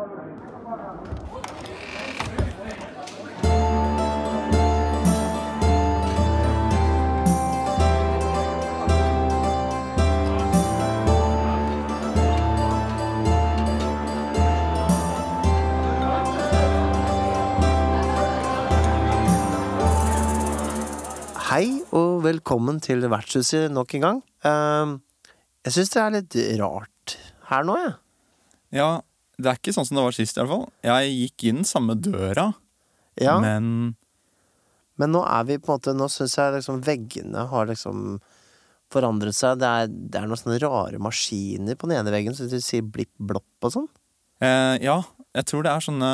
Hei og velkommen til vertshuset nok en gang. Ehm, jeg syns det er litt rart her nå, jeg. Ja, det er ikke sånn som det var sist, i hvert fall. Jeg gikk inn samme døra, Ja, men men nå er vi på en måte Nå syns jeg liksom veggene har liksom forandret seg. Det er, det er noen sånne rare maskiner på den ene veggen, så du sier blipp-blopp og sånn. eh, Ja, jeg tror det er sånne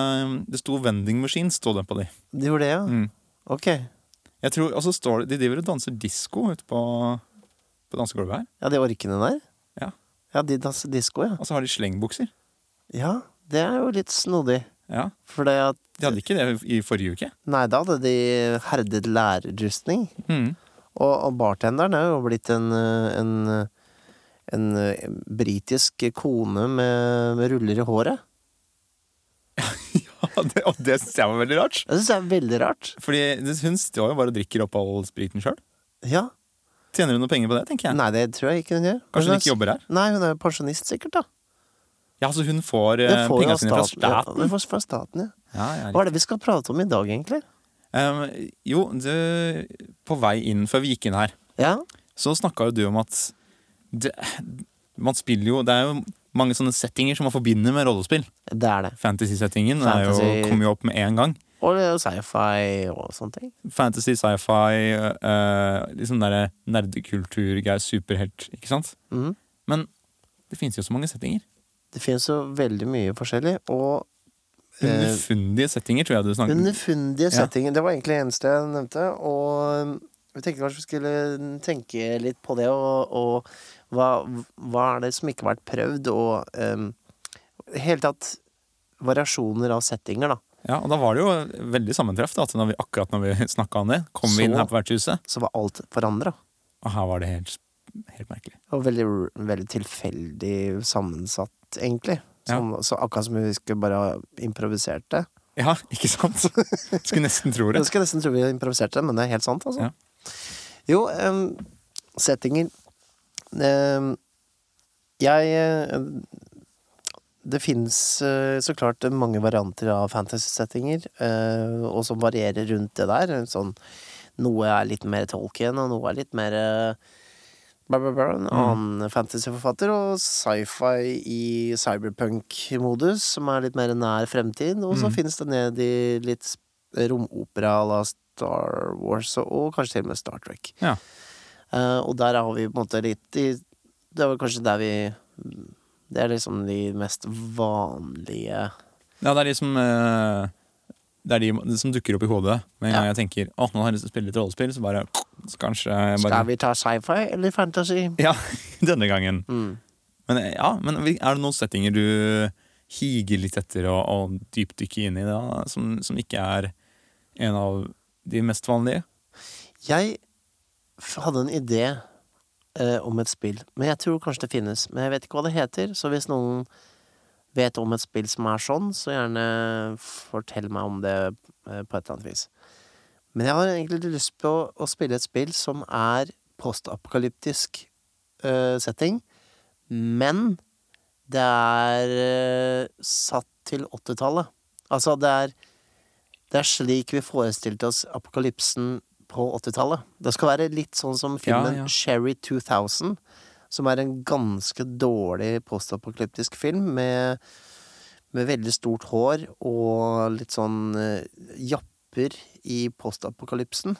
Det sto vending machine, sto det på de. De gjorde det, ja? Mm. Ok. Jeg tror, Og så står det De driver og danser disko ute på, på dansegulvet her. Ja, de orkene der? Ja. Ja, de danser disko, ja. Og så har de slengbukser. Ja, det er jo litt snodig. Ja, For det at De hadde ikke det i forrige uke. Nei, da hadde de herdet lærerrustning. Mm. Og, og bartenderen er jo blitt en, en, en, en, britisk kone med, med ruller i håret. Ja, det, og det syns jeg var veldig rart. Det synes jeg er veldig rart. Fordi hun står jo bare og drikker opp all spriten sjøl. Ja. Tjener hun noe penger på det, tenker jeg. Nei, det tror jeg ikke hun gjør. Kanskje hun er- ikke jobber her? Nei, hun er jo pensjonist, sikkert, da. Ja, så hun får Det eh, får pengene sine fra staten. Ja, får fra staten, ja. Ja, ja, Hva er det vi skal prate om i dag, egentlig? Um, jo, du, på vei inn, før vi gikk inn her, Ja? så snakka jo du om at det, man spiller jo Det er jo mange sånne settinger som man forbinder med rollespill. Det er det. Fantasy-settingen Fantasy. kommer jo opp med en gang. Og det sci-fi og sånne ting. Fantasy, sci-fi, uh, liksom derre nerdekulturgreier, superhelt, ikke sant? Mm. Men det finnes jo så mange settinger. Det finnes jo veldig mye forskjellig, og eh, Underfundige settinger, tror jeg du snakket om. Underfundige settinger. Det var egentlig det eneste jeg nevnte. Og vi tenker kanskje vi skulle tenke litt på det, og, og hva, hva er det som ikke har vært prøvd, og um, i hele tatt variasjoner av settinger, da. Ja, og da var det jo veldig sammentreff da, at når vi, akkurat når vi snakka om det. Kom vi inn her på vertshuset, Så var alt forandra. og her var det helt, helt merkelig. Og veldig, veldig tilfeldig sammensatt, egentlig. Ja. Så akkurat som vi skulle bare ha improvisert det. Ja, ikke sant? Skulle nesten tro det. Skulle nesten tro vi improviserte det, men det er helt sant, altså. Ja. Jo, um, settinger um, Jeg eh, Det fins så klart mange varianter av fantasy-settinger, eh, og som varierer rundt det der. Sånn, noe er litt mer Tolkien, og noe er litt mer eh, en annen fantasyforfatter, og sci-fi i cyberpunk-modus, som er litt mer nær fremtid. Og så Mm. finnes det ned i litt romopera à la Star Wars, og, kanskje til og med Star Trek. Ja. Uh, og der har vi på en måte litt i Det er vel kanskje der vi Det er liksom de mest vanlige Ja, det er de som uh, Det er de som dukker opp i hodet med en Ja. gang jeg tenker Å, nå har jeg lyst til å spille litt rollespill, så bare så kanskje bare, Skal vi ta sci-fi eller fantasy? Ja, denne gangen. Mm. Men ja, men er det noen settinger du higer litt etter og, å dypdykke inn i, da, som, som ikke er en av de mest vanlige? Jeg hadde en idé eh, om et spill, men jeg tror kanskje det finnes. Men jeg vet ikke hva det heter, så hvis noen vet om et spill som er sånn, så gjerne fortell meg om det eh, på et eller annet vis. Men jeg har egentlig lyst på å spille et spill som er postapokalyptisk uh, setting, men det er uh, satt til 80-tallet. Altså, det er det er slik vi forestilte oss apokalypsen på 80-tallet. Det skal være litt sånn som filmen Ja, ja. Sherry 2000, som er en ganske dårlig postapokalyptisk film med, med veldig stort hår og litt sånn eh, japper i postapokalypsen.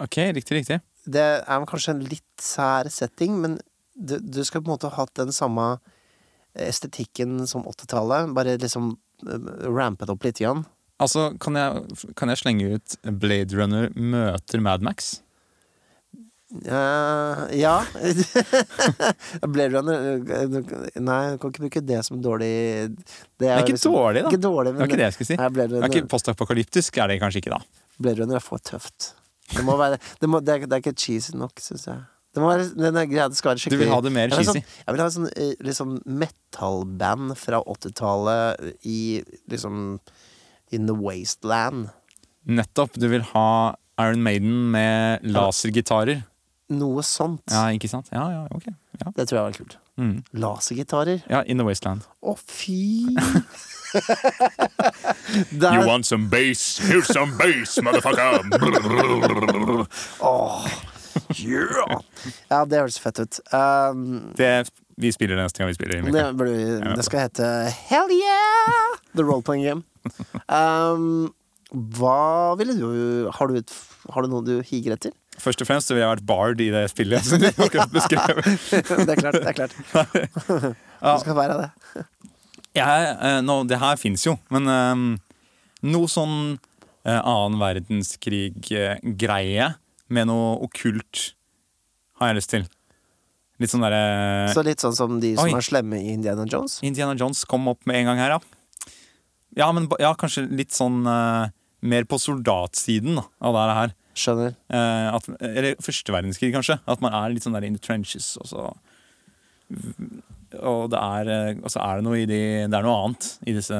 Ok, riktig, riktig. Det er kanskje en litt sær setting, men du, du skal på en måte ha hatt den samme estetikken som 80-tallet, bare liksom eh, rampet opp litt igjen. Altså, kan jeg, kan jeg slenge ut Blade Runner møter Mad Eh, ja Blade Runner eh, Nei, du kan ikke bruke det som dårlig Det Det er ikke dårlig, da. Ikke dårlig, Det var ikke det jeg skulle si. Nei, Blade Det er ikke Runner, postapokalyptisk, er det kanskje ikke, da. Blade Runner er for tøft. Det, må være, det, må, det, er, er ikke cheesy nok, syns jeg. Det må være, den er greia, det skal være Du vil ha det mer jeg vil ha cheesy. sånn, jeg vil ha sånn eh, liksom metal-band fra 80-tallet i liksom In the Wasteland. Nettopp. Du vil ha Iron Maiden med lasergitarer. Noe sånt. Ja, ikke sant? Ja, ja, ok. Ja. Det tror jeg var kult. Mm. Lasergitarer. ja In the Wasteland. Å, fy Der... You want some bass? Here's some bass, motherfucker! oh, yeah. Ja, det høres fett ut. Um, Det, vi spiller det neste gang vi spiller. det, burde, det skal hete Hell yeah! The role-playing game. Um, hva ville du Har du, et, har du noe du higer etter? Først og fremst så ville jeg vært bard i det spillet som du akkurat beskrev. det er klart. det er klart. Du skal være det. Jeg, eh, nå, det her fins jo, men um, noe sånn uh, annen verdenskrig-greie med noe okkult har jeg lyst til. Litt sånn derre Så litt sånn som de som Oi. er slemme i Indiana Jones. Indiana Jones kom opp med en gang her, ja. Ja, men ja, kanskje litt sånn uh, mer på soldatsiden da, av det her. Skjønner. Eh, at, eller første verdenskrig, kanskje. At man er litt sånn der in the trenches, og så Og det er, eh, og så er det noe i de Det er noe annet i disse,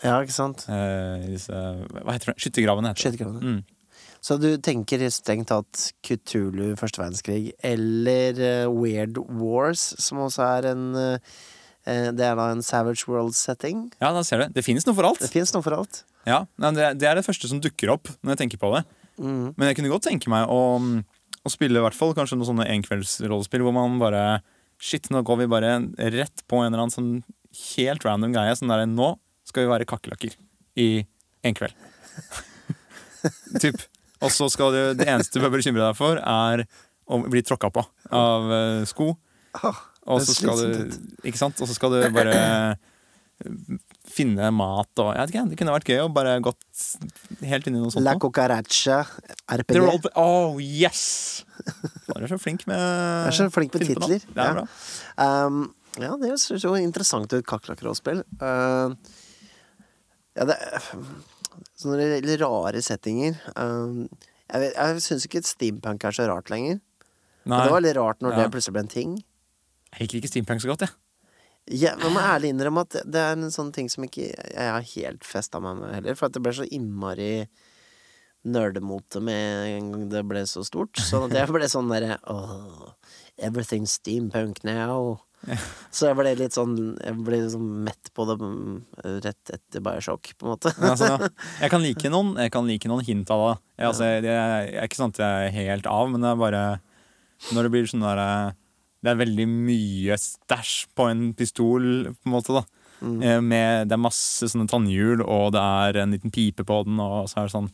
Ja, ikke sant? eh, i disse Hva heter det? Skyttergravene heter. Skyttergravene. Mm. Så du tenker strengt tatt Kutulu første verdenskrig, eller uh, Weird Wars, som også er en eh, Det er da en Savage World-setting. Ja, da ser du. Det finnes noe for alt. Det noe for alt. Ja, det, det er det første som dukker opp når jeg tenker på det. Mm. Men jeg kunne godt tenke meg å, å spille i hvert fall kanskje noen sånne enkveldsrollespill hvor man bare Shit, nå går vi bare rett på en eller annen sånn helt random greie. Sånn der, nå skal vi være kakerlakker i en kveld. typ. Og så skal du Det eneste du bør bekymre deg for, er å bli tråkka på av eh, sko. Og så skal du Ikke sant? Og så skal du bare finne mat og Jeg vet ikke, Det kunne vært gøy å bare gått helt inn i noe sånt. La. Cucaracha RPG. The role- Oh, yes! Du er så flink med Jeg er så flink med titler. Det er Ja. bra. Um, ja, det høres jo interessant ut, kakerlakkrollspill. Uh, ja, det Sånne litt rare settinger. Uh, jeg jeg syns ikke steampunk er så rart lenger. Nei, det var litt rart når Ja. det plutselig ble en ting. jeg liker ikke steampunk så godt, jeg. Ja, må ærlig innrømme at det er en sånn ting som ikke jeg har helt festa meg med heller. For at det ble så innmari nerdemote med en gang det ble så stort. Så jeg ble sånn derre oh, Everything's steampunk now. Så jeg ble litt sånn Jeg ble liksom mett på det mm, rett etter Bioshock, på en måte. Men altså, jeg kan like noen Jeg kan like noen hint av det. Jeg, altså, det er jeg er ikke sånn at jeg er helt av, men det er bare Når det blir sånn der Det er veldig mye stæsj på en pistol, på en måte, da. Mm. Eh, Med, det er masse sånne tannhjul, og det er en liten pipe på den, og så er det sånn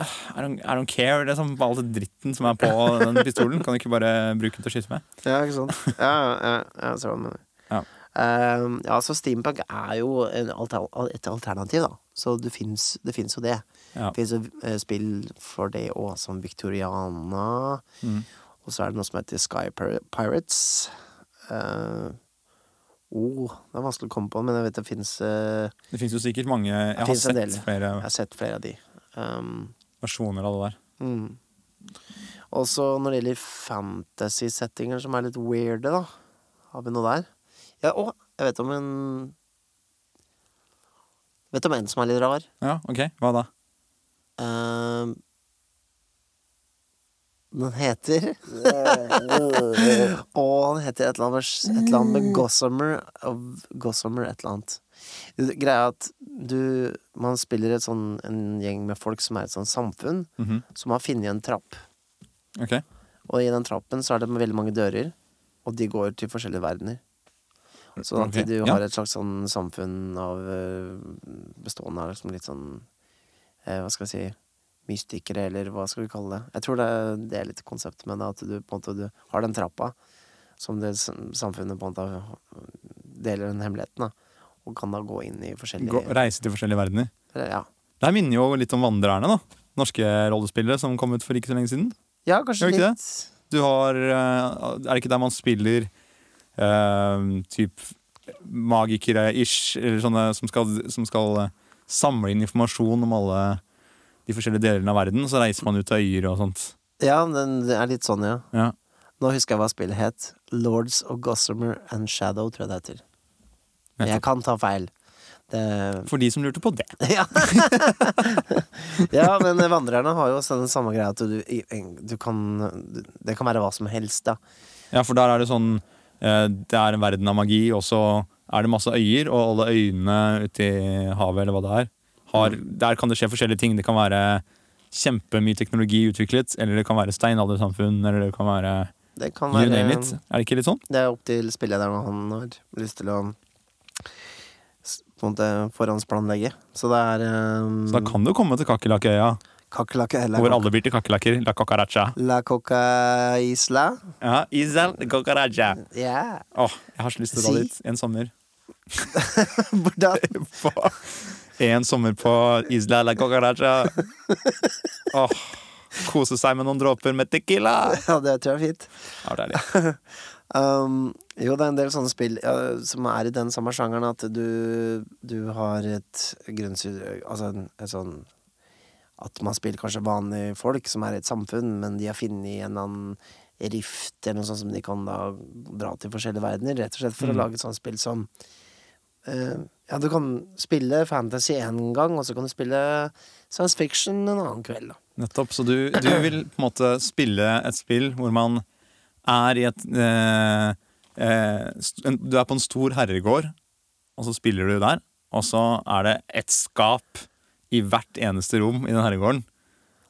«Ah, I don't, I don't care. Det er sånn all den dritten som er på den pistolen. Kan du ikke bare bruke den til å skyte med? Ja, ikke sant? Ja, ja, ja, jeg ser hva du mener. Ja. Um, ja, så steampunk er jo alter, et alternativ, da. Så det fins jo det. Ja. Det fins jo eh, spill for det òg, som Victoriana. Mm. Og så er det noe som heter Sky Pirates. Uh, oh, det er vanskelig å komme på, men jeg vet det fins uh, Det fins jo sikkert mange Jeg har sett flere Jeg har sett flere av de. Um, versjoner av det der. Mm. Og så når det gjelder fantasy-settinger som er litt weirde, da. Har vi noe der? Ja, å, jeg vet om en Vet om en som er litt rar. Ja, ok, Hva da? Ehm, den heter og den heter et eller annet med, et eller annet med Gossamer Gossamer et eller annet. Greia er at du Man spiller et sånn, en gjeng med folk som er et sånn samfunn, Mhm. som har funnet en trapp. Okay. Og i den trappen så er det veldig mange dører, og de går til forskjellige verdener. Sånn at okay. du har et slags sånn samfunn av eh, bestående av liksom litt sånn eh, Hva skal jeg si Mystikere, eller hva skal vi kalle det. Jeg tror det, det er litt konseptet med det, at du på en måte du har den trappa som det samfunnet på en måte deler den hemmeligheten, da. Og kan da gå inn i forskjellige Gå, reise til forskjellige verdener. Ja. Det her minner jo litt om Vandrerne, da. Norske rollespillere som kom ut for ikke så lenge siden. ja, kanskje litt. det Du har eh, Er det ikke der man spiller uh, typ magikere-ish, eller sånne som skal, som skal eh, samle inn informasjon om alle de forskjellige delene av verden, så reiser man ut til øyer og sånt. Ja, den, det er litt sånn, ja. Ja. Nå husker jeg hva spillet het. Lords of Gossamer and Shadow, tror jeg det heter. Men jeg kan ta feil. Det For de som lurte på det. ja. ja, men Vandrerne har jo også den samme greia at du, du kan Det kan være hva som helst, da. Ja, for der er det sånn eh, Det er en verden av magi, og så er det masse øyer, og alle øyene ute i havet, eller hva det er, har, der kan det skje forskjellige ting. Det kan være kjempemye teknologi utviklet, eller det kan være steinaldersamfunn, eller det kan være Det kan you være name it. Er det ikke litt sånn? Det er opp til spillederen om han har lyst til å på en måte forhåndsplanlegge. Så det er um, Så da kan du komme til Kakerlakkøya, kakerlakke hvor alle blir til kakerlakker. La cucaracha. La Coca Isla. Ja, Isel cucaracha. Yeah. Åh, jeg har så lyst til å dra Si. dit en sommer. Hvordan? En sommer på Isla la cucaracha. Oh, kose seg med noen dråper med tequila. Ja, det tror jeg er fint. Ja, deilig. Um, jo, det er en del sånne spill uh, som er i den samme sjangeren at du, du har et grunnsyn Altså en, et sånn At man spiller kanskje vanlige folk som er i et samfunn, men de har funnet en eller annen rift eller noe sånt som de kan da dra til forskjellige verdener, rett og slett for Mm. å lage et sånt spill som Ja, du kan spille fantasy én gang, og så kan du spille science fiction en annen kveld, da. Nettopp. Så du, du vil på en måte spille et spill hvor man er i et eh, eh, Du er på en stor herregård, og så spiller du der. Og så er det et skap i hvert eneste rom i den herregården.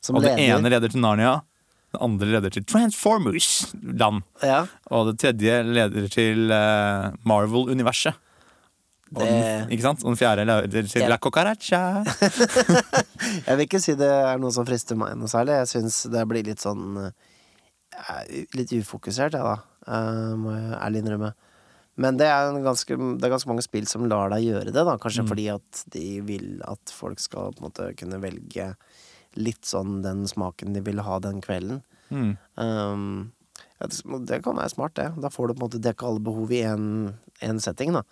Som og det leder. ene leder til Narnia, det andre leder til Transformers-land. Ja, Og det tredje leder til eh, Marvel-universet. Og den- Ikke sant? Og den fjerde til Ja. La Cucaracha. Jeg vil ikke si det er noe som frister meg noe særlig. Jeg syns det blir litt sånn eh, Litt ufokusert, jeg, da. eh, må jeg ærlig innrømme. Men det er, en ganske, det er ganske mange spill som lar deg gjøre det, da. Kanskje Mm. fordi at de vil at folk skal på en måte kunne velge litt sånn den smaken de vil ha den kvelden. Mm. Um, ja, det, det kan være smart, det. Da får du på en måte dekka alle behov i én setting, da.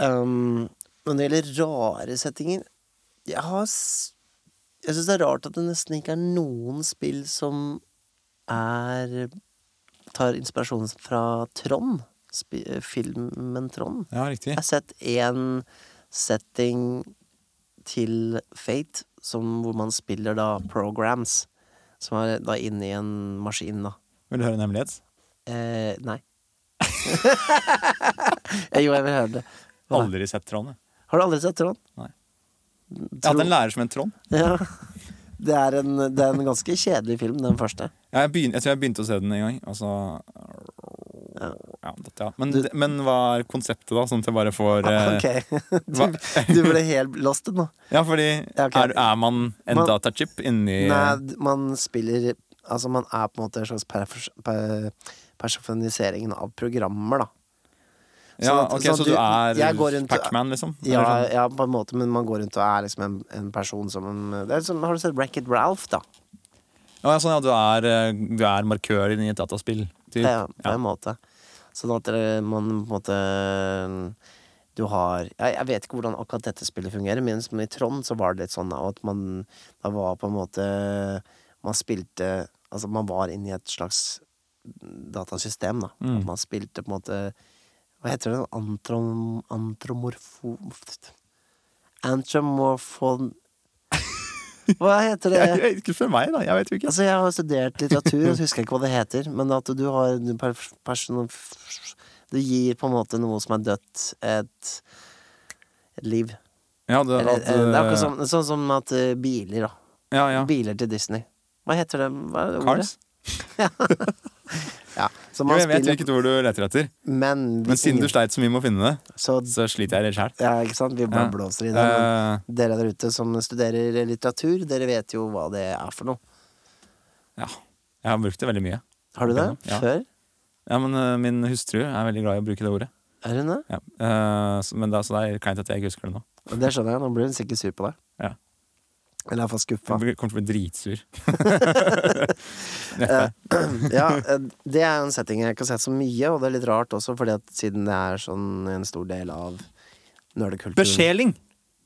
Um, men når det gjelder rare settinger Jeg har Jeg syns det er rart at det nesten ikke er noen spill som er Tar inspirasjon fra Trond. Sp filmen Trond. Ja, riktig. Jeg har sett én setting til Fate, som, hvor man spiller da programs. Som er da inni en maskin, da. Vil du høre en hemmelighet? Eh, nei. Jo, jeg vil høre det. Aldri sett Trond. jeg. Har du aldri sett Trond? Nei. Jeg hadde en lærer som het Trond. Ja. Det er, en, det er en ganske kjedelig film, den første. Ja, jeg, begyn- jeg tror jeg begynte å se den en gang. Altså Ja. ja, dette. Men, Du- men hva er konseptet, da? Sånn at jeg bare får ah, Ok. Du, du ble helt lost nå. Ja, fordi Ja, ok. er, er man en Man- datachip inni Nei, man spiller Altså, man er på en måte en slags perfs- per- personifisering av programmer, da. Ja, sånn at- ok, sånn Så du du- er Pac-Man liksom? Ja, sånn? ja, på en måte, men man går rundt og er liksom en, en person som en som, Har du sett Wreck-It Ralph, da? Ja, sånn, ja, du er, eh, du er markør i et dataspill. Typ. Ja, på en måte. Sånn at man på en måte Du har jeg, jeg vet ikke hvordan akkurat dette spillet fungerer, men i Trond så var det litt sånn at man da var på en måte Man spilte Altså, man var inni i et slags datasystem, da. Mm. At man spilte på en måte Hva heter det? Antrom... Antromorfo... Antromorfon... Hva heter det? Jeg, ikke spør meg, da. Jeg vet jo ikke. Altså, jeg har studert litteratur, og husker ikke hva det heter, men at du har du person... Du gir på en måte noe som er dødt, et, et liv. Ja, det, Eller, at, eh, det er akkurat sånn, sånn som at eh, biler, da. ja, ja. Biler til Disney. Hva heter det? Hva det? Cars? Ja. Så Jo, jeg vet spiller, hvilket ord du leter etter. men, Men siden du ingen- sleit så mye med å finne det, så, så sliter jeg litt sjæl. Ja, ikke sant? Vi bare Ja. blåser i det. Uh, dere der ute som studerer litteratur, dere vet jo hva det er for noe. ja. Jeg har brukt det veldig mye. Har du det? Ja. Før? Ja, men uh, min hustru er veldig glad i å bruke det ordet. Er hun det? Ja. Uh, så, men da, så det er kleint at jeg ikke husker det nå. Det skjønner jeg. Nå blir hun sikkert sur på deg. Ja. Eller iallfall skuffa. Jeg kommer til å bli dritsur. Eh, ja, eh, det er en setting jeg ikke har sett så mye, og det er litt rart også, fordi at siden det er sånn en stor del av nerdekulturen Besjeling!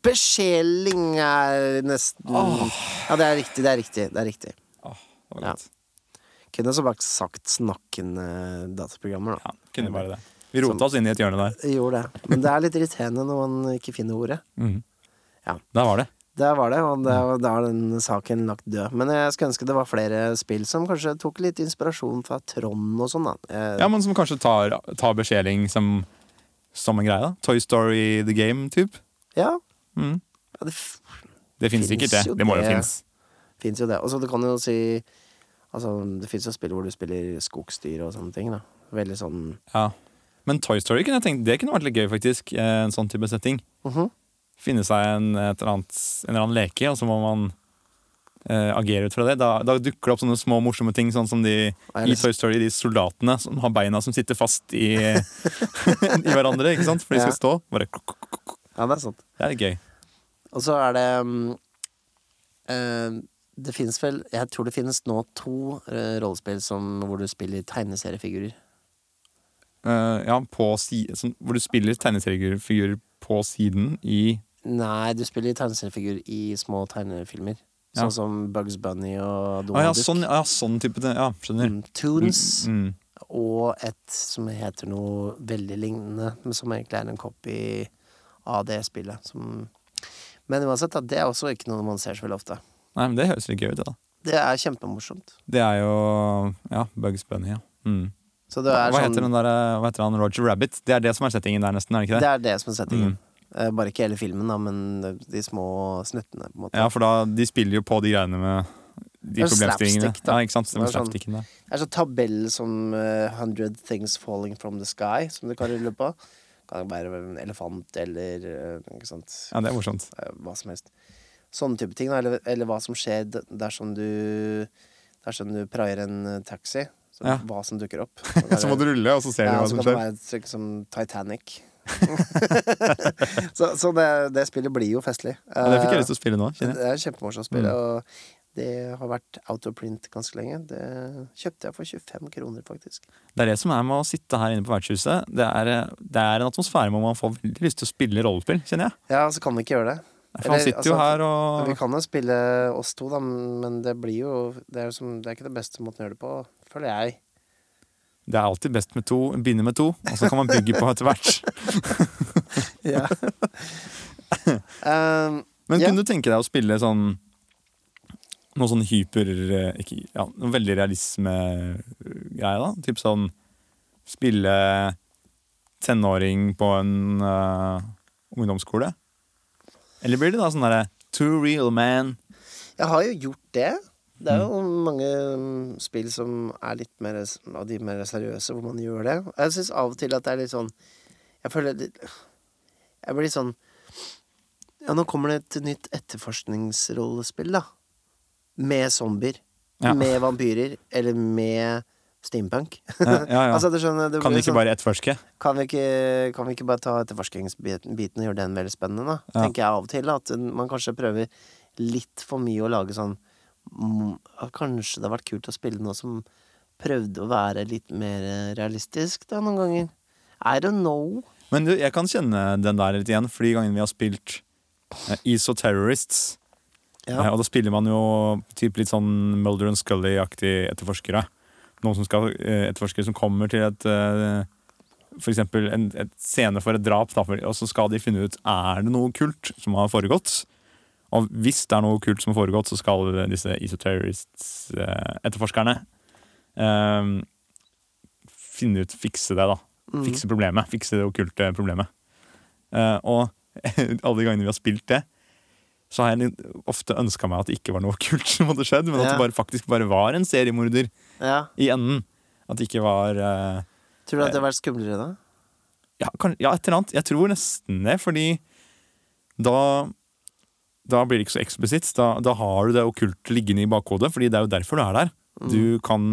Besjeling er nesten Ja, det er riktig, det er riktig. Det er riktig. Oh, det var Ja. Kunne så bare sagt snakkende dataprogrammer, da. Ja, kunne bare det. Vi rota oss inn i et hjørne der. Gjorde det. Men det er litt irriterende når man ikke finner ordet. Mm. Ja. Der var det. Der var det, og da er den saken lagt død. Men jeg skulle ønske det var flere spill som kanskje tok litt inspirasjon fra Trond og sånn, da. Eh, Ja, men som kanskje tar, tar besjeling som, som en greie, da. Toy Story The Game, type. ja, Mm. ja, det Det Finnes sikkert, det. Det må jo det. finnes. fins jo det. Og så du kan jo si Altså, det fins jo spill hvor du spiller skogsdyr og sånne ting, da. Veldig sånn Ja. Men Toy Story kunne jeg tenkt, det kunne vært litt gøy, faktisk. eh, En sånn type setting. mhm. Finne seg en, annet, en eller annen leke, og så må man eh, agere ut fra det. Da, da dukker det opp sånne små morsomme ting, sånn som de i Toy Story, de soldatene som har beina som sitter fast i, i hverandre, ikke sant? For de skal stå. Bare. Ja, det er sant. Det er gøy. Og så er det eh, Det finnes vel Jeg tror det finnes nå to eh, rollespill som, hvor du spiller tegneseriefigurer. Uh, ja, på si, som, hvor du spiller tegneseriefigurer på siden i Nei, du spiller tegneseriefigur i små tegnefilmer. Ja. Sånn som Bugs Bunny og ah, Donald ja, Duck. sånn, ja, sånn type. Ja, skjønner. Mm, Toons. Mm, Og et som heter noe veldig lignende, men som egentlig er en copy av det spillet. Som men uansett, det er også ikke noe man ser så veldig ofte. Nei, men Det høres litt gøy ut, da Det er kjempemorsomt. Det er jo ja, Bugs Bunny, ja. Mm. Så det Hva, heter sånn der, eh, hva heter han? Roger Rabbit? Det er det som er settingen der, nesten? er det ikke det? Det er det som er settingen. Mm. Eh, Bare ikke hele filmen, da, men de små snuttene, på en måte. Ja, for da, de spiller jo på de greiene med de Det er problemstillingene. Ja, ikke sant? Det Det er sånn- Det er sånn tabell som uh, 100 Things Falling From The Sky, som du kan rulle på. Kan være en elefant eller uh, ikke sant? Ja, det er morsomt. Eh, hva som helst. Sånne type ting, da. Eller, eller hva som skjer dersom du Dersom du praier en eh, taxi. Så Ja. Hva som dukker opp. Så må du rulle, og så ser du ja, hva så som kan det skjer. være som Titanic. så så det, det spillet blir jo festlig. Ja, det fikk jeg Eh, lyst til å spille nå. det er kjempemorsomt spill, Mm. og det har vært out of print ganske lenge. Det kjøpte jeg for 25 kroner, faktisk. Det er det som er med å sitte her inne på vertshuset. Det er, eh, det er en atmosfære hvor man får veldig lyst til å spille rollespill, kjenner jeg. Ja, så kan vi ikke gjøre det. For han sitter jo altså, her Vi kan jo spille oss to, da, men det blir jo Det er, som, det er ikke det beste måten å gjøre det på, føler jeg. Det er alltid best med to, begynne med to, og så kan man bygge på etter hvert. Ja. um, Men kunne du tenke deg å spille sånn noe sånn hyper eh, ikke, ja, Noe veldig realisme-greie, da? Typ sånn spille tenåring på en uh, ungdomsskole? Eller blir det da sånn derre Too real, man. jeg har jo gjort det. Det er jo Mm. mange um, spill som er litt mer av de mer seriøse, hvor man gjør det. Jeg syns av og til at det er litt sånn Jeg føler litt Jeg blir litt sånn Ja, nå kommer det et nytt etterforskningsrollespill, da. Med zombier. Ja. Med vampyrer. Eller med steampunk. Ja, ja, altså, skjønner, Kan vi ikke sånn- bare etterforske? Kan vi ikke, kan vi ikke bare ta etterforskningsbiten og gjøre den veldig spennende, da? Tenker jeg av og til. da, At man kanskje prøver litt for mye å lage sånn mm, Kanskje det hadde vært kult å spille noe som prøvde å være litt mer eh, realistisk, da, noen ganger. I don't know. Men du, jeg kan kjenne den der litt igjen, for de gangene vi har spilt eh, Isoterrorists, Ja. eh, og da spiller man jo typ litt sånn Mulder and Scully-aktig etterforskere. Noen som skal eh, etterforskere som kommer til et eh, For eksempel en et scene for et drap, da, og så skal de finne ut er det noe kult som har foregått. Og hvis det er noe kult som har foregått, så skal disse isoterrorist-etterforskerne eh, finne ut, fikse det, da. Mm. Fikse problemet. Fikse det okkulte problemet. Eh, og alle de gangene vi har spilt det, så har jeg ofte ønska meg at det ikke var noe kult som hadde skjedd, men at Ja. det bare, faktisk bare var en seriemorder Ja. i enden. At det ikke var eh, Tror du at det hadde vært skumlere da? ja, kan, ja, et eller annet. Jeg tror nesten det, fordi da da blir det ikke så eksplisitt. Da, da har du det okkulte liggende i bakhodet, fordi det er jo derfor du er der. Mm. Du kan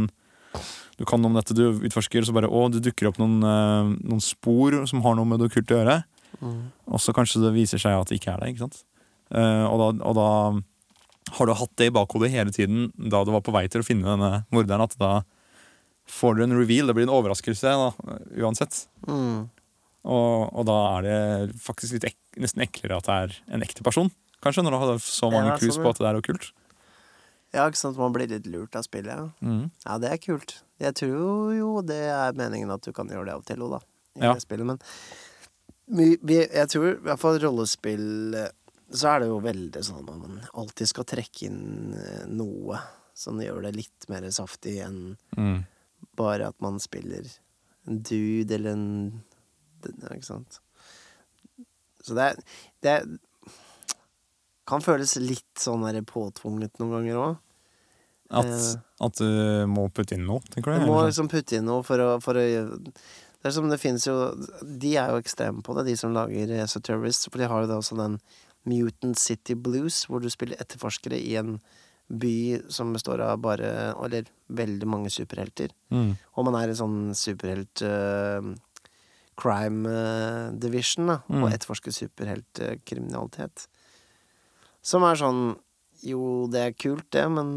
du kan om dette du utforsker, så bare å, det dukker opp noen, eh, noen spor som har noe med det okkulte å gjøre. Mm. Og så kanskje det viser seg at det ikke er det. ikke sant? Uh, og, da, og da har du hatt det i bakhodet hele tiden da du var på vei til å finne denne morderen. At da får du en reveal. Det blir en overraskelse da, uansett. Mm. Og, og da er det faktisk ek nesten eklere at det er en ekte person. Kanskje, når du har så mange Ja, clues på at det er kult? Ja, ikke sant, man blir litt lurt av spillet. Ja. Mm. ja, det er kult. Jeg tror jo det er meningen at du kan gjøre det av og til òg, da. I Ja. det spillet, men vi, vi, jeg tror i hvert fall rollespill Så er det jo veldig sånn at man alltid skal trekke inn eh, noe som gjør det litt mer saftig enn Mm. bare at man spiller en dude eller en Ikke sant? Så det er, det er kan føles litt sånn der påtvunget noen ganger òg. At, Eh. at du må putte inn noe, tenker du? Du må liksom putte inn noe for å, for å Det er som det fins jo De er jo ekstreme på det, de som lager Esoterrorists. For de har jo da også den Mutant City Blues, hvor du spiller etterforskere i en by som består av bare Eller veldig mange superhelter. Mm. Og man er i sånn superhelt uh, crime eh, division, da, Mm. og etterforsker superheltkriminalitet. Som er sånn Jo, det er kult, det, men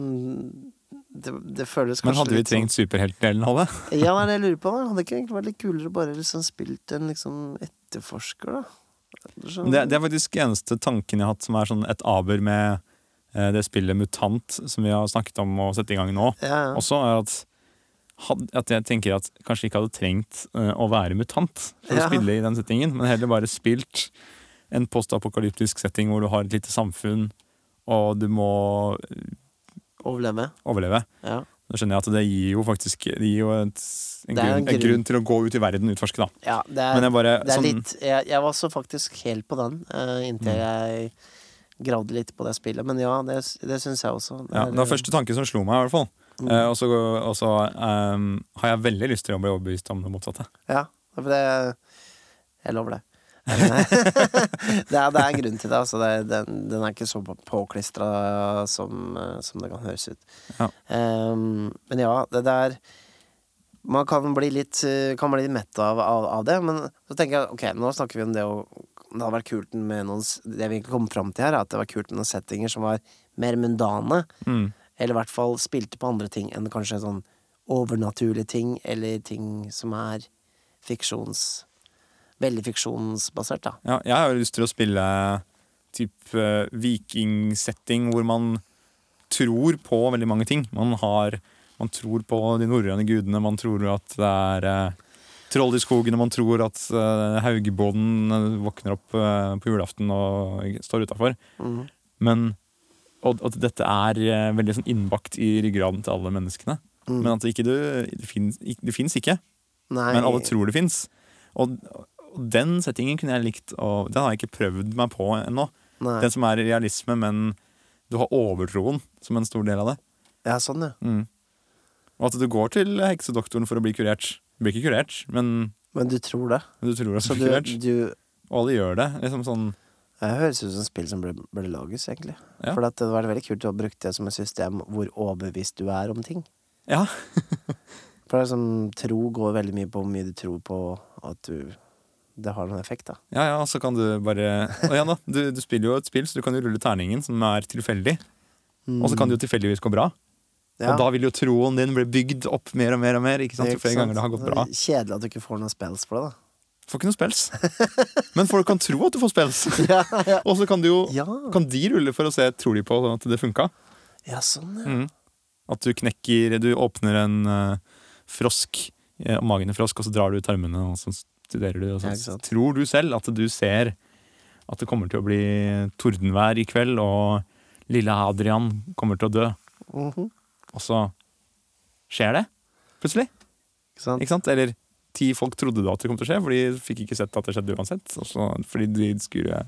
det, det føles kanskje Men hadde vi litt sånn- trengt superheltdelen av det? ja, det er det jeg lurer på. da Hadde det ikke egentlig vært litt kulere å bare liksom spilt en liksom etterforsker, da? Sånn. Det, det er faktisk eneste tanken jeg har hatt som er sånn et aber med eh, det spillet Mutant, som vi har snakket om å sette i gang nå, ja, ja. også er at, at jeg tenker at kanskje ikke hadde trengt eh, å være mutant for Ja. å spille i den settingen, men heller bare spilt en postapokalyptisk setting hvor du har et lite samfunn, og du må Overleve. overleve. Ja. Da skjønner jeg at det gir jo faktisk det gir jo et, en, Det grunn, en grunn. grunn til å gå ut i verden og utforske, da. ja, det er, Men jeg bare det er sånn, litt jeg, jeg var også faktisk helt på den uh, inntil Mm. jeg gravde litt på det spillet. Men ja, det, det syns jeg også. ja, Det var første tanke som slo meg, i hvert fall. Mm. Uh, og så og så, ehm, har jeg veldig lyst til å bli overbevist om det motsatte. Ja, for det Jeg lover det. det, er, det er grunn til det. Altså. Det, er- den, den er ikke så påklistra som, eh, som det kan høres ut. Ja. Um, men ja, det der Man kan bli litt, eh, kan bli litt mett av, av, av det, men så tenker jeg ok, nå snakker vi om det å Det hadde vært kult med noen Det vi kom fram til her, er at det var kult med noen settinger som var mer mundane. Mm. Eller i hvert fall spilte på andre ting enn kanskje sånn overnaturlige ting, eller ting som er fiksjons... Veldig fiksjonsbasert, da. Ja, jeg har lyst til å spille typ eh, vikingsetting hvor man tror på veldig mange ting. Man har Man tror på de norrøne gudene, man tror at det er eh, troll i skogen, og man tror at uh, Haugebonden eh, våkner opp eh, på julaften og står utafor. Mm. Men og at dette er eh, veldig sånn innbakt i ryggraden til alle menneskene. Mm. Men at ikke du, det det fins ikke. Nei, Men alle tror det fins. Og, og den settingen kunne jeg likt, og den har jeg ikke prøvd meg på ennå. nei. Den som er realisme, men du har overtroen som en stor del av det. Ja, sånn, ja. Mm. Og at du går til heksedoktoren for å bli kurert. Du blir ikke kurert, men Men du tror det? men du tror at du blir du, kurert. du Og alle gjør det. Liksom sånn Det høres ut som spill som burde, burde lages, egentlig. Ja. For det hadde vært veldig kult å ha brukt det som et system hvor overbevist du er om ting. Ja. For det er sånn, tro går veldig mye på hvor mye du tror på at du Det har noen effekt, da. Ja, ja, så kan du bare Og ja da, du, du spiller jo et spill, så du kan jo rulle terningen, som er tilfeldig. Og så kan det jo tilfeldigvis gå bra. Ja. Og da vil jo troen din bli bygd opp mer og mer og mer. Ikke sant? Ikke sant? ganger det har gått bra. Kjedelig at du ikke får noen spells for det, da. Får ikke noe spels. Men folk kan tro at du får spels. Ja, ja. Og så kan, du jo, kan de rulle for å se tror de på at det funka. ja sånn, ja. Mm. At du knekker Du åpner en uh, frosk, uh, magen i frosk, og så drar du ut armene, og så studerer du. Og så Ja, tror du selv at du ser at det kommer til å bli tordenvær i kveld, og lille Adrian kommer til å dø. Mhm. Og så skjer det plutselig. Ikke sant? Ikke sant? Eller ti folk trodde da at det kom til å skje, for de fikk ikke sett at det skjedde uansett. Også, fordi de skulle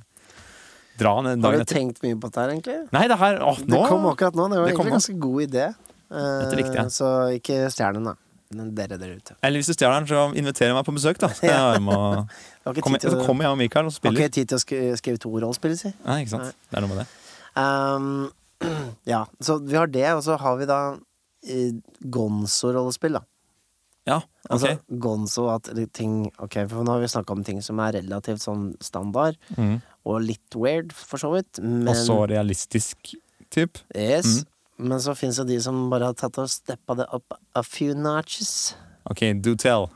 dra ned Har du tenkt mye på dette her, egentlig? Nei, det her å, nå, Det kom akkurat nå. Det var Det egentlig en ganske god idé. Uh, Dette likte jeg. Så ikke stjernen den, da. Dere der ute. Eller hvis du stjeler den, så inviterer jeg meg på besøk, da. Så, jeg må, Jeg har ikke komme, tid til så kommer jeg og Mikael og spiller. har ikke tid til å sk skrive to rollespill, si. Nei, ikke sant? Nei. Det er noe med det. Um, ja, så vi har det, og så har vi da eh, Gonzo-rollespill, da. Ja, ok. Altså Gonzo at ting Ok, for nå har vi snakka om ting som er relativt sånn standard, Mm. og litt weird, for så vidt. Men Og så realistisk typ. Yes. Mm. Men så fins det de som bare har tatt og steppa det opp a few notches. Ok, do tell.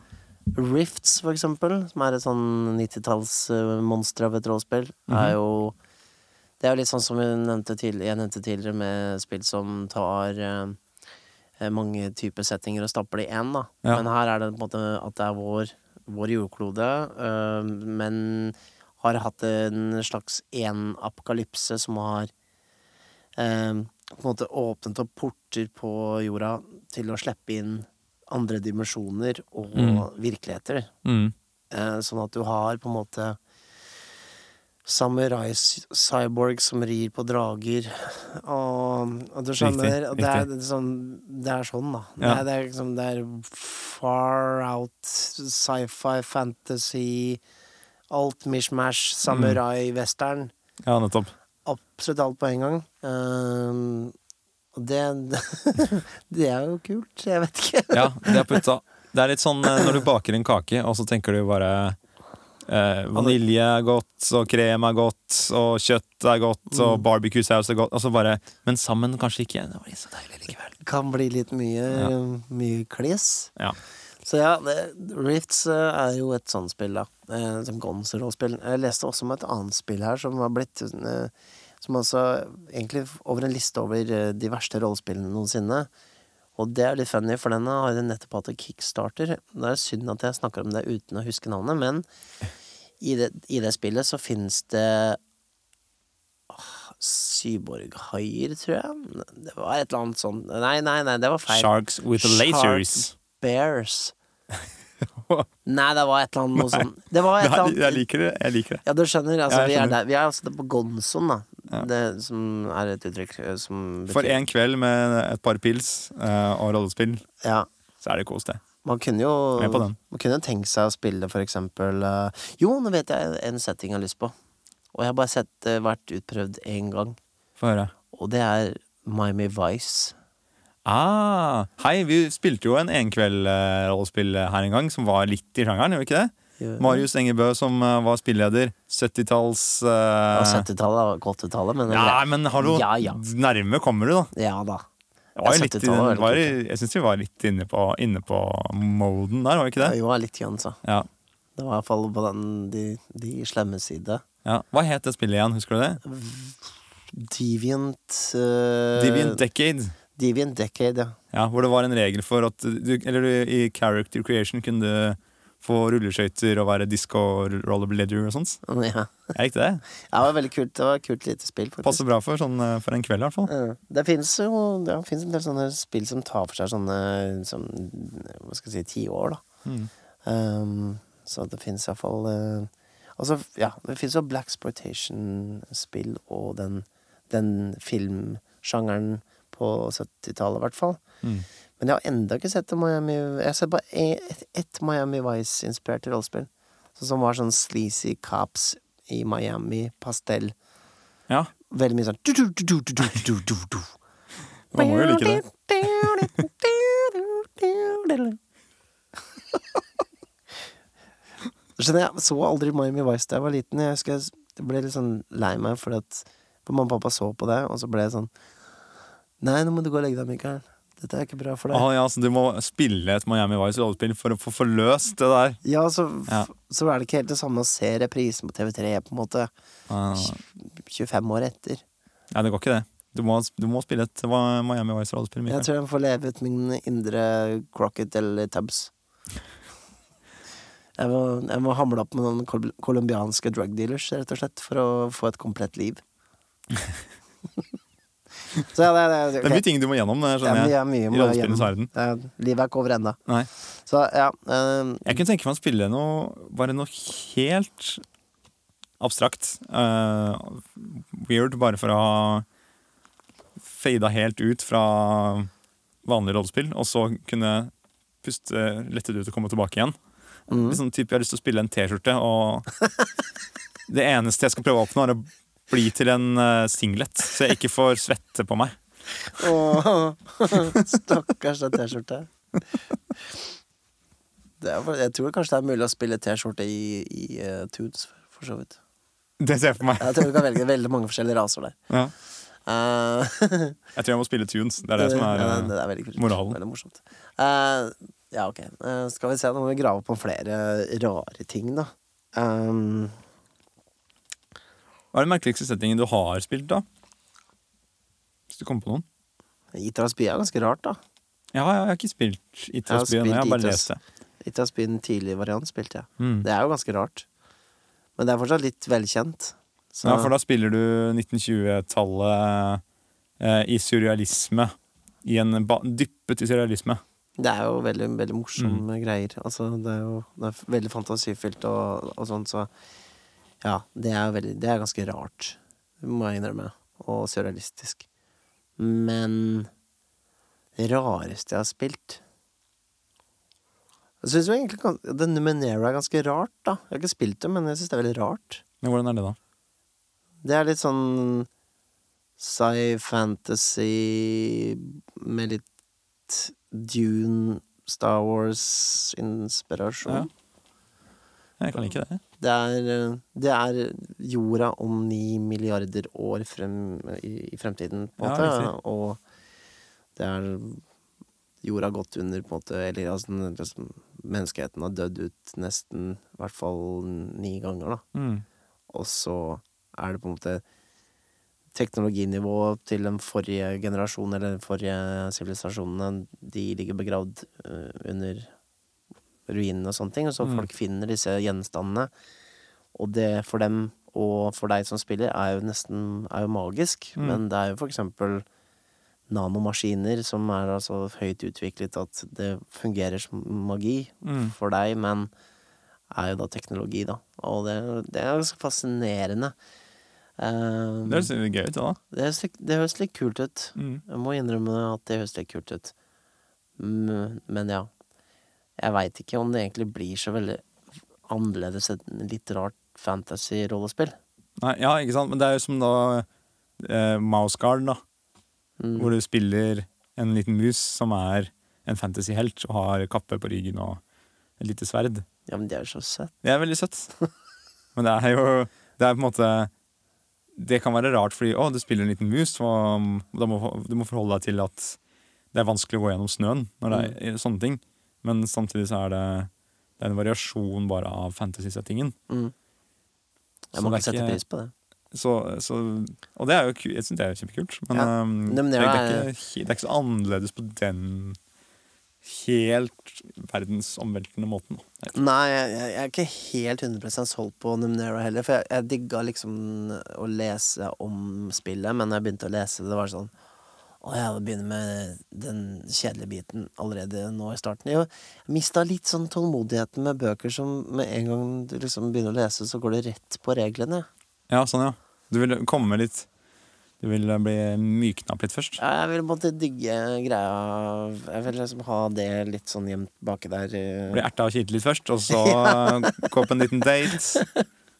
Rifts, for eksempel, som er et sånn 90-tallsmonster av et rollespill, -hmm. er jo Det er jo litt sånn som nevnte, jeg nevnte tidligere, med spill som tar eh, eh, mange typer settinger og stapper det i én, da. Ja. Men her er det på en måte at det er vår, vår jordklode, øh, men har hatt en slags én apokalypse som har eh, på en måte åpnet opp porter på jorda til å slippe inn andre dimensjoner og Mm. virkeligheter. Mm. Eh, sånn at du har på en måte samurai-cyborg som rir på drager, og, og du skjønner Riktig, det, er, riktig. det, er sånn, det da. Det, er, det, er liksom, det er far out sci-fi, fantasy, alt mishmash, samurai-western. Ja, nettopp. Absolutt alt på en gang. Um, og det Det er jo kult. Jeg vet ikke. Ja, det er putta. Det er litt sånn eh, når du baker en kake, og så tenker du bare eh, Vanilje er godt, og krem er godt, og kjøtt er godt, og Mm. barbecue-saus er godt. Altså bare, men sammen kanskje ikke. Det var så deilig likevel. kan bli litt mye, mye kliss. Ja. Så ja, det, Rifts eh, er jo et sånt spill, da. Eh, som Gons-rollespill. Jeg leste også om et annet spill her som har blitt eh, Som altså egentlig over en liste over eh, de verste rollespillene noensinne. Og det er litt funny, for den har jo nettopp hatt en kickstarter. Det er synd at jeg snakker om det uten å huske navnet, men i det, i det spillet så finnes det Syborghaier, tror jeg. Det var et eller annet sånt Nei, nei, nei, det var feil. Sharks with lasers. Bears. Nei, det var et eller annet noe sånn Det var et eller Jeg, jeg liker det. Jeg liker det. Ja, du skjønner. Altså, Ja, jeg vi, er skjønner. der, vi er altså på Gonson, da. Ja. Det som er et uttrykk eh, som For en kveld med et par pils eh, og rollespill, Ja. så er det kos, det. Man kunne jo Med på den. Man kunne tenkt seg å spille for eksempel eh, Jo, nå vet jeg en setting jeg har lyst på. Og jeg har bare sett det vært utprøvd én gang. Få høre. Og det er Miami Vice. Ah, hei, vi spilte jo en enkveld-rollespill her en gang som var litt i sjangeren, gjorde vi ikke det? Marius Engebø som eh, var spilleder. 70-talls Ja, eh, 70-tallet og 80-tallet, men Ja, men hallo! Ja, ja. Nærme kommer du, da. ja da. Ja, litt i 70-tallet den, var jeg syns vi var litt inne på, inne på moden der, var vi ikke det? Jo, litt grann, så. Ja. Det var i hvert fall på den de, de slemme side. ja. Hva het det spillet igjen, husker du det? Deviant uh... Deviant Decade. Deviant Decade, ja. Ja, hvor det var en regel for at du Eller du, i character creation kunne du få rulleskøyter og være disco rollerblader og sånt. ja. Jeg likte det. Ja, Det var veldig kult. Det var et kult lite spill, faktisk. Passer bra for, sånn, eh, for en kveld, i hvert fall. Ja. Det fins jo det finnes en del sånne spill som tar for seg sånne som, Hva skal jeg si ti år, da. Mm. Um, så det fins iallfall uh, Altså, ja, det fins jo Black Sportation-spill og den, den filmsjangeren på 70-tallet, i hvert fall. Mm. Men jeg har enda ikke sett Miami Jeg har sett bare ett et, Miami Vice-inspirert rollespill. Så, som var sånn sleazy cops i Miami, pastell. Ja, Veldig mye sånn du, du, du, du, du, du, du, du. man må jo like det. Skjønner jeg så aldri Miami Vice da jeg var liten. Jeg husker jeg ble litt sånn lei meg fordi at mamma og pappa så på det, og så ble jeg sånn Nei, nå må du gå og legge deg, Mikael. Dette er ikke bra for deg. Ah, ja, så du må spille et Miami Vice rollespill for å få forløst det der. Ja, så, Ja. så er det ikke helt det samme å se reprisen på TV3 på en måte Ah, 25 år etter. Nei, det går ikke det. Du må, du må spille et Miami Vice rollespill. Jeg tror jeg får leve ut min indre Crocket eller Tubbs. Jeg må, jeg må hamle opp med noen kol colombianske drug dealers, rett og slett, for å få et komplett liv. Så ja, det, det, Det er mye ting du må gjennom. Det det Ja, skjønner mye, mye I rollespillens verden. Er- Livet er ikke over ennå. Så ja eh, Jeg kunne tenke meg å spille noe Bare noe helt abstrakt. Uh, weird, bare for å ha fada helt ut fra vanlig rollespill, og så kunne puste lettet ut og komme tilbake igjen. mm. Litt sånn type, Jeg har lyst til å spille en T-skjorte, og det eneste jeg skal prøve å oppnå, er å bli til en eh, singlet, så jeg ikke får svette på meg. Åh, Stakkars den for- Jeg tror kanskje det er mulig å spille T-skjorte i, i uh, Tunes, for så vidt. Det ser jeg for meg. Jeg tror du kan velge veldig mange forskjellige raser der. Ja. Uh, Jeg tror jeg må spille tunes. Det er det som er eh, det er veldig moralen. Veldig morsomt. Ja, ok. Skal vi se, nå må vi grave om flere rare ting, da. Um, Hva er den merkeligste settingen du har spilt, da? Hvis du kommer på noen? Itras by er ganske rart, da. Ja, ja, jeg har ikke spilt Itrasby by ennå, jeg har bare lest det. Itras by, den tidlige variant, spilte jeg. Mm. Det er jo ganske rart. Men det er fortsatt litt velkjent. Så Ja, for da spiller du 1920-tallet eh, i surrealisme. I en dyppet i surrealisme. det er jo veldig, veldig morsomme Mm. greier. Altså, det er jo det er veldig fantasifylt og, og sånn, så ja, det er veldig Det er ganske rart, må jeg innrømme. Og surrealistisk. Men det rareste jeg har spilt Jeg syns egentlig The Numenera er ganske rart, da. Jeg har ikke spilt det, men jeg syns det er veldig rart. Men hvordan er det, da? Det er litt sånn sci-fantasy med litt Dune, Star Wars-inspirasjon. Ja. Jeg kan like det. Det, er, eh, det er jorda om ni milliarder år frem, i, i fremtiden, på en Ja, måte. Og det er jorda gått under, på en måte. Eller altså, menneskeheten har dødd ut nesten, i hvert fall ni ganger, da. Mm. Og så er det på en måte teknologinivået til den forrige generasjonen, eller den forrige sivilisasjonene, de ligger begravd uh, under ruinene og sånne ting. Og så Mm. folk finner disse gjenstandene. Og det for dem, og for deg som spiller, er jo nesten er jo magisk. Mm. Men det er jo for eksempel nanomaskiner som er altså høyt utviklet at det fungerer som magi Mm. for deg, men er jo da teknologi, da. Og det, det er ganske fascinerende. Um, Det høres litt gøy ut, da. det, det høres litt kult ut. Mm. Jeg må innrømme at det høres litt kult ut. Men ja. Jeg veit ikke om det egentlig blir så veldig annerledes enn litt rart fantasy-rollespill. Nei, ja, ikke sant? Men det er jo som da eh, Mouse Guard, da. Mm. Hvor du spiller en liten mus som er en fantasyhelt og har kappe på ryggen og et lite sverd. Ja, men det er jo så søtt. Det er veldig søtt. Men det er jo Det er på en måte Det kan være rart fordi å, du spiller en liten mus, og da må du må forholde deg til at det er vanskelig å gå gjennom snøen når det er sånne ting. Men samtidig så er det, det er en variasjon bare av fantasy-settingen. Mm. Jeg må ikke sette pris på det. Så, så, og det er jo jeg synes det er kjempekult. Men Ja. um, Men det, det er er- ikke, det er ikke så annerledes på den helt verdensomveltende måten. Jeg Nei, jeg, jeg er ikke helt 100 solgt på Numenera heller. For jeg, jeg digga liksom å lese om spillet, men når jeg begynte å lese det, det var sånn Å ja, det begynner med den kjedelige biten allerede nå i starten. Jeg mista litt sånn tålmodigheten med bøker som med en gang du liksom begynner å lese, så går det rett på reglene. Ja, sånn, ja. Du vil komme litt Du vil bli mykna opp litt først? Ja, jeg vil måtte digge greia Jeg vil liksom ha det litt sånn gjemt baki der. eh. Bli erta og kilt litt først, og så gå på en liten date.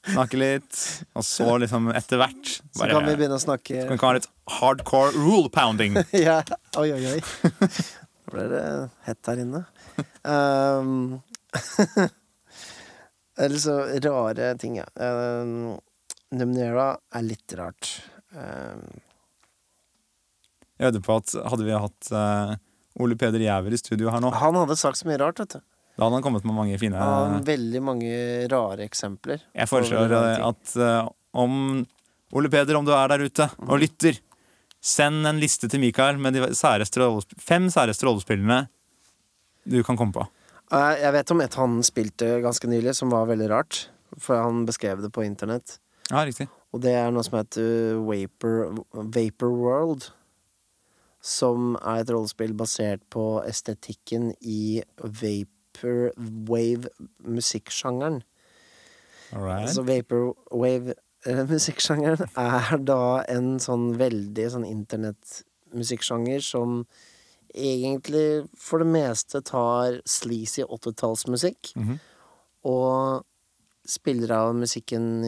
Snakke litt, og så liksom etter hvert Så kan vi begynne å snakke Kan vi ha litt hardcore rule pounding. ja. Oi, oi, oi. Nå ble det hett her inne. Um, Eller så rare ting, ja. Um, Numnera er litt rart. Um, Jeg vedder på at hadde vi hatt uh, Ole Peder Jæver i studio her nå, han hadde sagt så mye rart, vet du. Da hadde han kommet med mange fine ja, veldig mange rare eksempler. Jeg foreslår eh, at uh, om Ole Peder, om du er der ute og lytter, send en liste til Mikael med de særeste fem særeste rollespillene du kan komme på. Eh, Jeg vet om et han spilte ganske nylig, som var veldig rart. For han beskrev det på internett. Ja, riktig. Og det er noe som heter Vapor, Vapor World. Som er et rollespill basert på estetikken i vaporwave-musikksjangeren. Altså vaporwave-musikksjangeren er da en sånn veldig sånn internettmusikksjanger som egentlig for det meste tar sleazy åttetallsmusikk mm -hmm. og spiller av musikken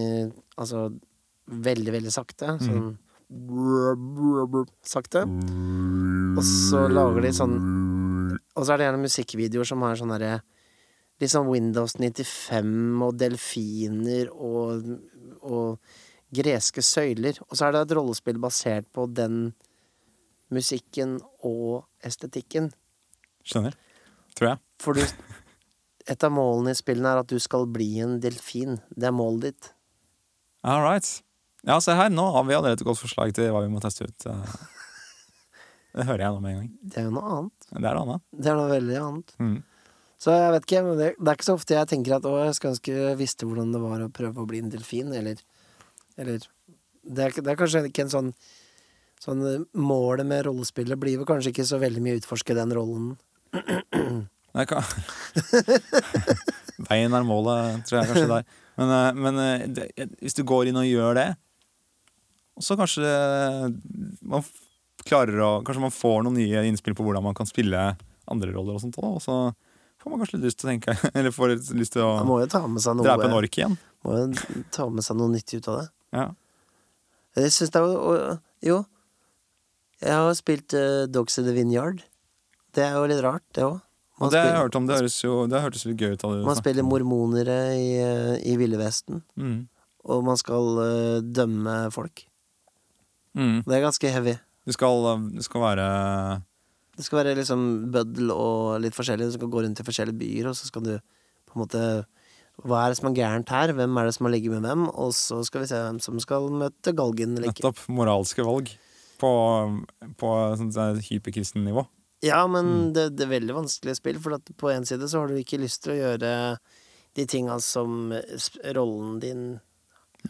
altså veldig, veldig sakte. Sånn mm sakte. Og så lager de sånn Og så er det gjerne musikkvideoer som har sånn derre Litt sånn Windows 95 og delfiner og, og greske søyler. Og så er det et rollespill basert på den musikken og estetikken. Skjønner. Tror jeg. For du Et av målene i spillene er at du skal bli en delfin. Det er målet ditt. All right. Ja, se her, nå har vi allerede et godt forslag til hva vi må teste ut. eh. Det hører jeg nå med en gang. Det er jo noe annet. Det er noe annet. Det er noe veldig annet. Mm. Så jeg vet ikke, men det, det er ikke så ofte jeg tenker at å, jeg skulle ønske visste hvordan det var å prøve å bli en delfin, eller Eller Det er, det er kanskje ikke en sånn Sånn eh, Målet med rollespillet blir vel kanskje ikke så veldig mye å utforske den rollen. Nei, hva Veien er målet, tror jeg kanskje der. Men, eh, men det, hvis du går inn og gjør det, og så kanskje man klarer å Kanskje man får noen nye innspill på hvordan man kan spille andre roller og sånt òg, og så får man kanskje litt lyst til å tenke Eller får lyst til å noe drepe en ork igjen. Må jo ta med seg noe nyttig ut av det. Ja. Jeg syns det er jo jeg har spilt uh, Dogs in the Vineyard. Det er jo litt rart, det òg. Det har jeg hørt om. Det høres jo Det hørtes litt gøy ut. av det Man spiller mormonere i, eh, i Ville Vesten, Mm. og man skal uh, dømme folk. Mm. Det er ganske heavy. Det skal, det skal være Det skal være liksom bøddel og litt forskjellig. Du skal gå rundt i forskjellige byer, og så skal du på en måte Hva er det som er gærent her? Hvem er det som har ligget med hvem? Og så skal vi se hvem som skal møte galgen eller ikke. nettopp moralske valg på, på sånn, der hyperkristen nivå. Ja, men Mm. det, det er veldig vanskelig spill, for på en side så har du ikke lyst til å gjøre de tinga som eh, rollen din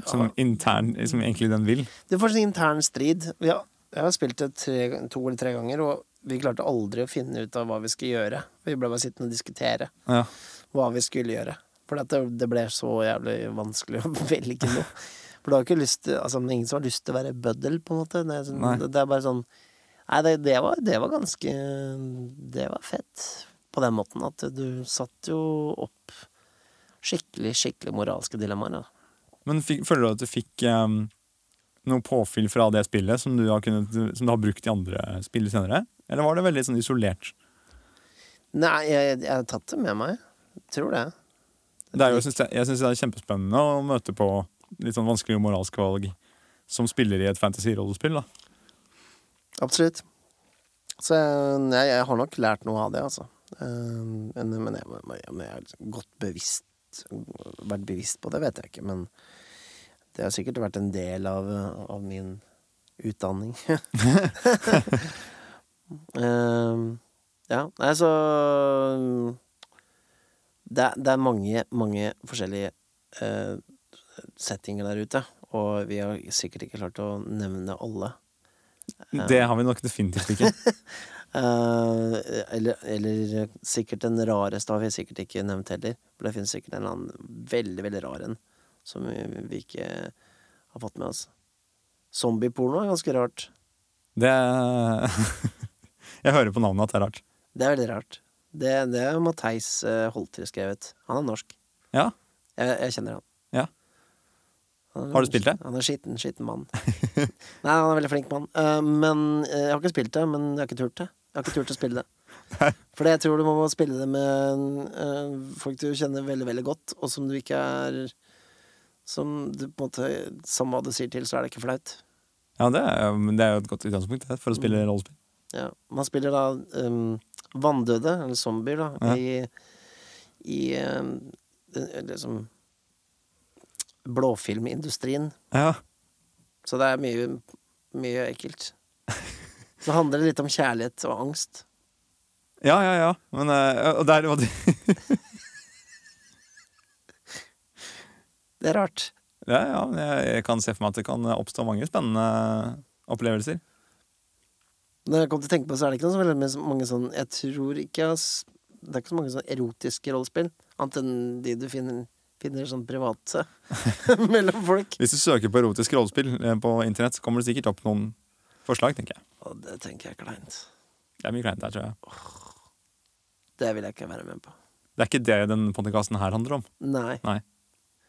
Som intern, som egentlig den vil. Det var sånn intern strid. Ja, jeg har spilt det tre, to eller tre ganger, og vi klarte aldri å finne ut av hva vi skulle gjøre. Vi ble bare sittende og diskutere Ja. hva vi skulle gjøre. For det, det ble så jævlig vanskelig å velge noe. For du har ikke lyst til Altså, ingen som har lyst til å være bøddel, på en måte. Det er, sånn, det, det er bare sånn Nei, det, det, var, det var ganske Det var fett. På den måten at du satt jo opp skikkelig, skikkelig moralske dilemmaer. Da. Men fikk, føler du at du fikk um, noe påfyll fra det spillet som du, har kunnet, som du har brukt i andre spill senere? Eller var det veldig sånn isolert? Nei, jeg, jeg har tatt det med meg. Tror det. Det er jo, jeg syns det, er kjempespennende å møte på litt sånn vanskelige moralske valg som spiller i et fantasy-rollespill. Absolutt. Så jeg, jeg, jeg har nok lært noe av det, altså. Eh, Men, men, jeg, men jeg, er godt bevisst Vært bevisst på det, vet jeg ikke, men det har sikkert vært en del av, av min utdanning. Eh, ja, nei, så det, er- det er mange, mange forskjellige uh, settinger der ute, og vi har sikkert ikke klart å nevne alle. Det har vi nok definitivt ikke. uh, eller, eller sikkert den rareste har vi sikkert ikke nevnt heller. For det finnes sikkert en eller annen veldig, veldig rar en som vi, vi ikke har fått med oss. Zombieporno er ganske rart. Det Jeg hører på navnet at det er rart. Det er veldig rart. Det, det er Matheis uh, Holter skrevet. Han er norsk. Ja. Jeg, jeg kjenner han. Ja. Han er- Har du spilt det? Han er skitten, skitten mann. Nei, han er veldig flink mann. Uh, men uh, Jeg har ikke spilt det, men jeg har ikke turt det. Jeg har ikke turt å spille det. For jeg tror du må spille det med uh, folk du kjenner veldig, veldig godt, og som du ikke er Som du på en måte Samme hva du sier til, så er det ikke flaut. Ja, det er, det er jo et godt utgangspunkt det, for å spille rollespill. Ja. Man spiller da um, vanndøde, eller zombier, da, Ja. i, i um, liksom blåfilmindustrien. Ja. Så det er mye, mye ekkelt. Så handler det litt om kjærlighet og angst. Ja, ja, ja. Men eh, og der var det Det er rart. Ja, ja, jeg, jeg kan se for meg at det kan oppstå mange spennende opplevelser. Når jeg kom til å tenke på så er det ikke noe så veldig mange sånn Jeg tror ikke jeg har Det er ikke så mange sånn erotiske rollespill, annet enn de du finner, finner sånn private mellom folk. Hvis du søker på erotisk rollespill eh, på internett, så kommer det sikkert opp noen forslag, tenker jeg. Og det tenker jeg er kleint. Det er mye kleint der, tror jeg. Det vil jeg ikke være med på. Det er ikke det den podkasten her handler om. Nei. Nei.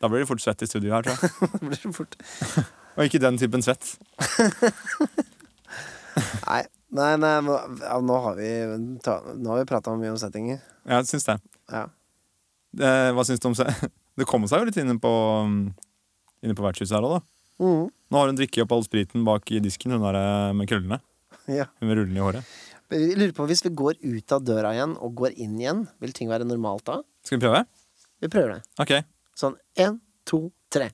Da blir det fort svett i studio her, tror jeg. Det blir så fort. Og ikke den typen svett. Nei, nei, nei nå, ja, nå har vi ta, Nå har vi prata mye om settinger. Jeg syns det. Ja. det. hva syns du om se Det kommer seg jo litt inne på mm, Inne på vertshuset her òg, da. Mm. Nå har hun drukket opp all spriten bak i disken, hun der eh, med krøllene. ja. Hun med rullene i håret. Jeg lurer på, Hvis vi går ut av døra igjen og går inn igjen, vil ting være normalt da? Skal vi prøve? Vi prøver det. Ok. Sånn én, to, tre.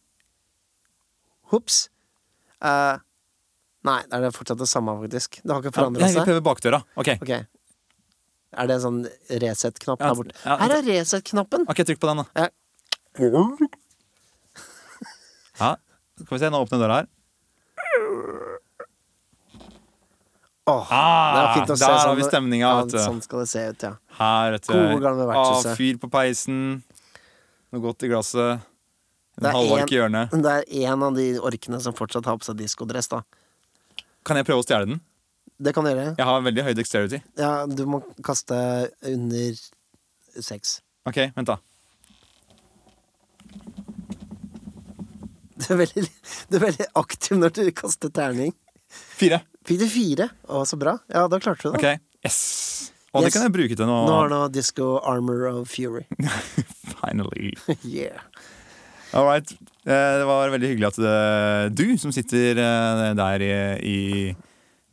Hops. Uh, nei, det er det fortsatt det samme, faktisk. Det har ikke Ja, forandra jeg vil Vi prøve bakdøra. Ok. Er det en sånn Resett-knapp Ja, der borte? ja, Her er Resett-knappen! Ok, trykk på den, da. Ja. Ja, Skal vi se, nå åpner døra her. Åh, Ah, det er fint å se der har sånn- vi stemninga, ja, vet du. Sånn skal det se ut, ja. Her, vet du. Gode, gamle vertshuset. Ah, fyr på peisen. Noe godt i glasset. En halvork i hjørnet. Det er en av de orkene som fortsatt har på seg diskodress, da. Kan jeg prøve å stjele den? Det kan du gjøre. Jeg har veldig høy dexterity. Ja, du må kaste under seks. Ok, vent, da. Du er veldig, du er veldig aktiv når du kaster terning. Fire. Fikk du fire? Å, så bra. Ja, da klarte du det. Ok, yes. Og Yes. det kan jeg bruke til noe. Nå har du Disco Armor of Fury. Finally. yeah. All right. Eh, Det var veldig hyggelig at det, du som sitter eh, der i, i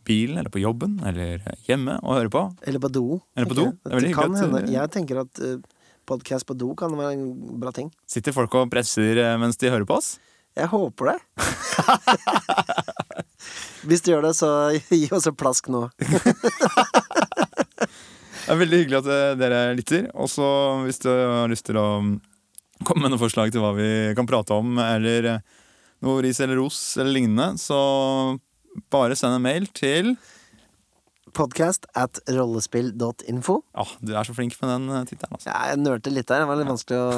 bilen eller på jobben eller hjemme og hører på, Eller på do. Eller på do. at, Jeg tenker at podkast på do kan være en bra ting. sitter folk og presser eh, mens de hører på oss. Jeg håper det. Hvis du gjør det, så gi oss et plask nå. Det er veldig hyggelig at eh, dere lytter. Og så hvis du har lyst til å mm, komme med noen forslag til hva vi kan prate om, eller eh, noe ris eller ros eller lignende, så bare send en mail til Podcast at rollespill.info. Ja, Du er så flink med den eh, tittelen, altså. Ja, jeg nølte litt der. Det var litt vanskelig å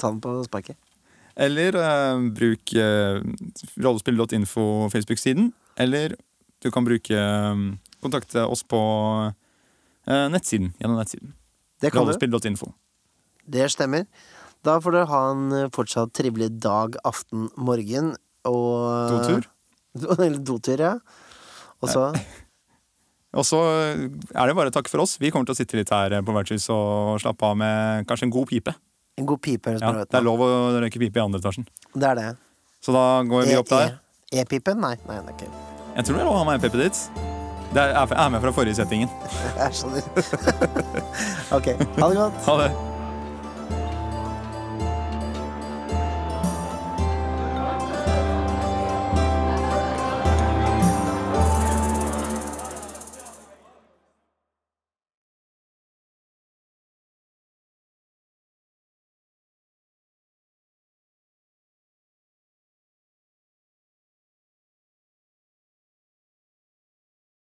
ta den på sparket. Eller eh, bruk eh, rollespill.info Facebook-siden. Eller du kan bruke eh, kontakte oss på nettsiden. Gjennom nettsiden. Det kan du. Rollespill.info. Det stemmer. Da får dere ha en uh, fortsatt trivelig dag, aften, morgen og Dotur. Eller dotur, ja. Og så Og så er det bare takk for oss. Vi kommer til å sitte litt her på vertshuset og slappe av med kanskje en god pipe. en god pipe. Ja, det er lov å røyke pipe i andre etasjen. Det er det. Så da går vi opp der. E- E-pipen? Nei, nei, det er ikke Jeg tror det er lov å ha med pipe ditt. Det er, er med fra forrige settingen. Jeg skjønner. ok, ha det godt. Ha det.